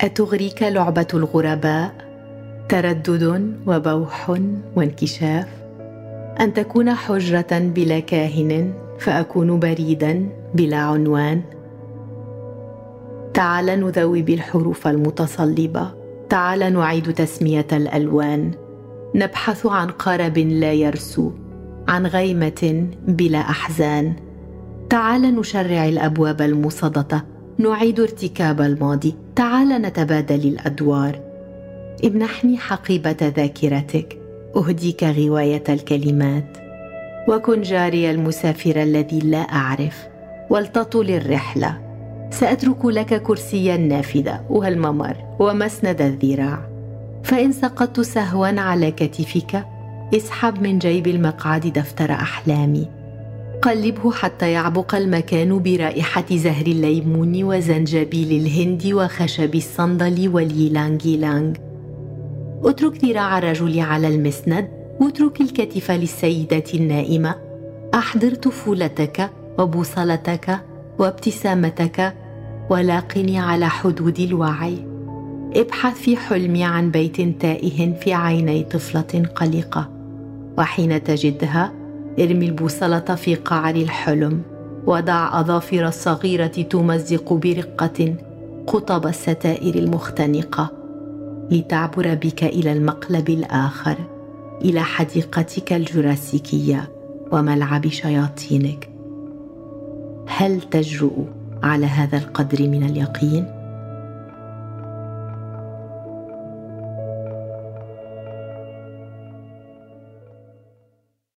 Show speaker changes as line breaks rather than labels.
أتغريك لعبة الغرباء؟ تردد وبوح وانكشاف؟ أن تكون حجرة بلا كاهن فأكون بريدا بلا عنوان؟ تعال نذوب الحروف المتصلبة. تعال نعيد تسمية الألوان. نبحث عن قرب لا يرسو عن غيمة بلا أحزان. تعال نشرع الأبواب المصدطه نعيد ارتكاب الماضي. تعال نتبادل الأدوار. امنحني حقيبة ذاكرتك. أهديك غواية الكلمات. وكن جاري المسافر الذي لا أعرف. ولتطل الرحلة. سأترك لك كرسي النافذه والممر. ومسند الذراع. فإن سقطت سهوا على كتفك اسحب من جيب المقعد دفتر أحلامي. قلبه حتى يعبق المكان برائحة زهر الليمون وزنجبيل الهند وخشب الصندل واليلانج يلانج اترك ذراع الرجل على المسند واترك الكتف للسيدة النائمة. أحضر طفولتك وبوصلتك وابتسامتك ولاقني على حدود الوعي. ابحث في حلمي عن بيت تائه في عيني طفلة قلقة وحين تجدها ارمي البوصلة في قعر الحلم وضع أظافر الصغيرة تمزق برقة قطب الستائر المختنقة. لتعبر بك إلى المقلب الآخر إلى حديقتك الجراسيكية وملعب شياطينك. هل تجرؤ على هذا القدر من اليقين؟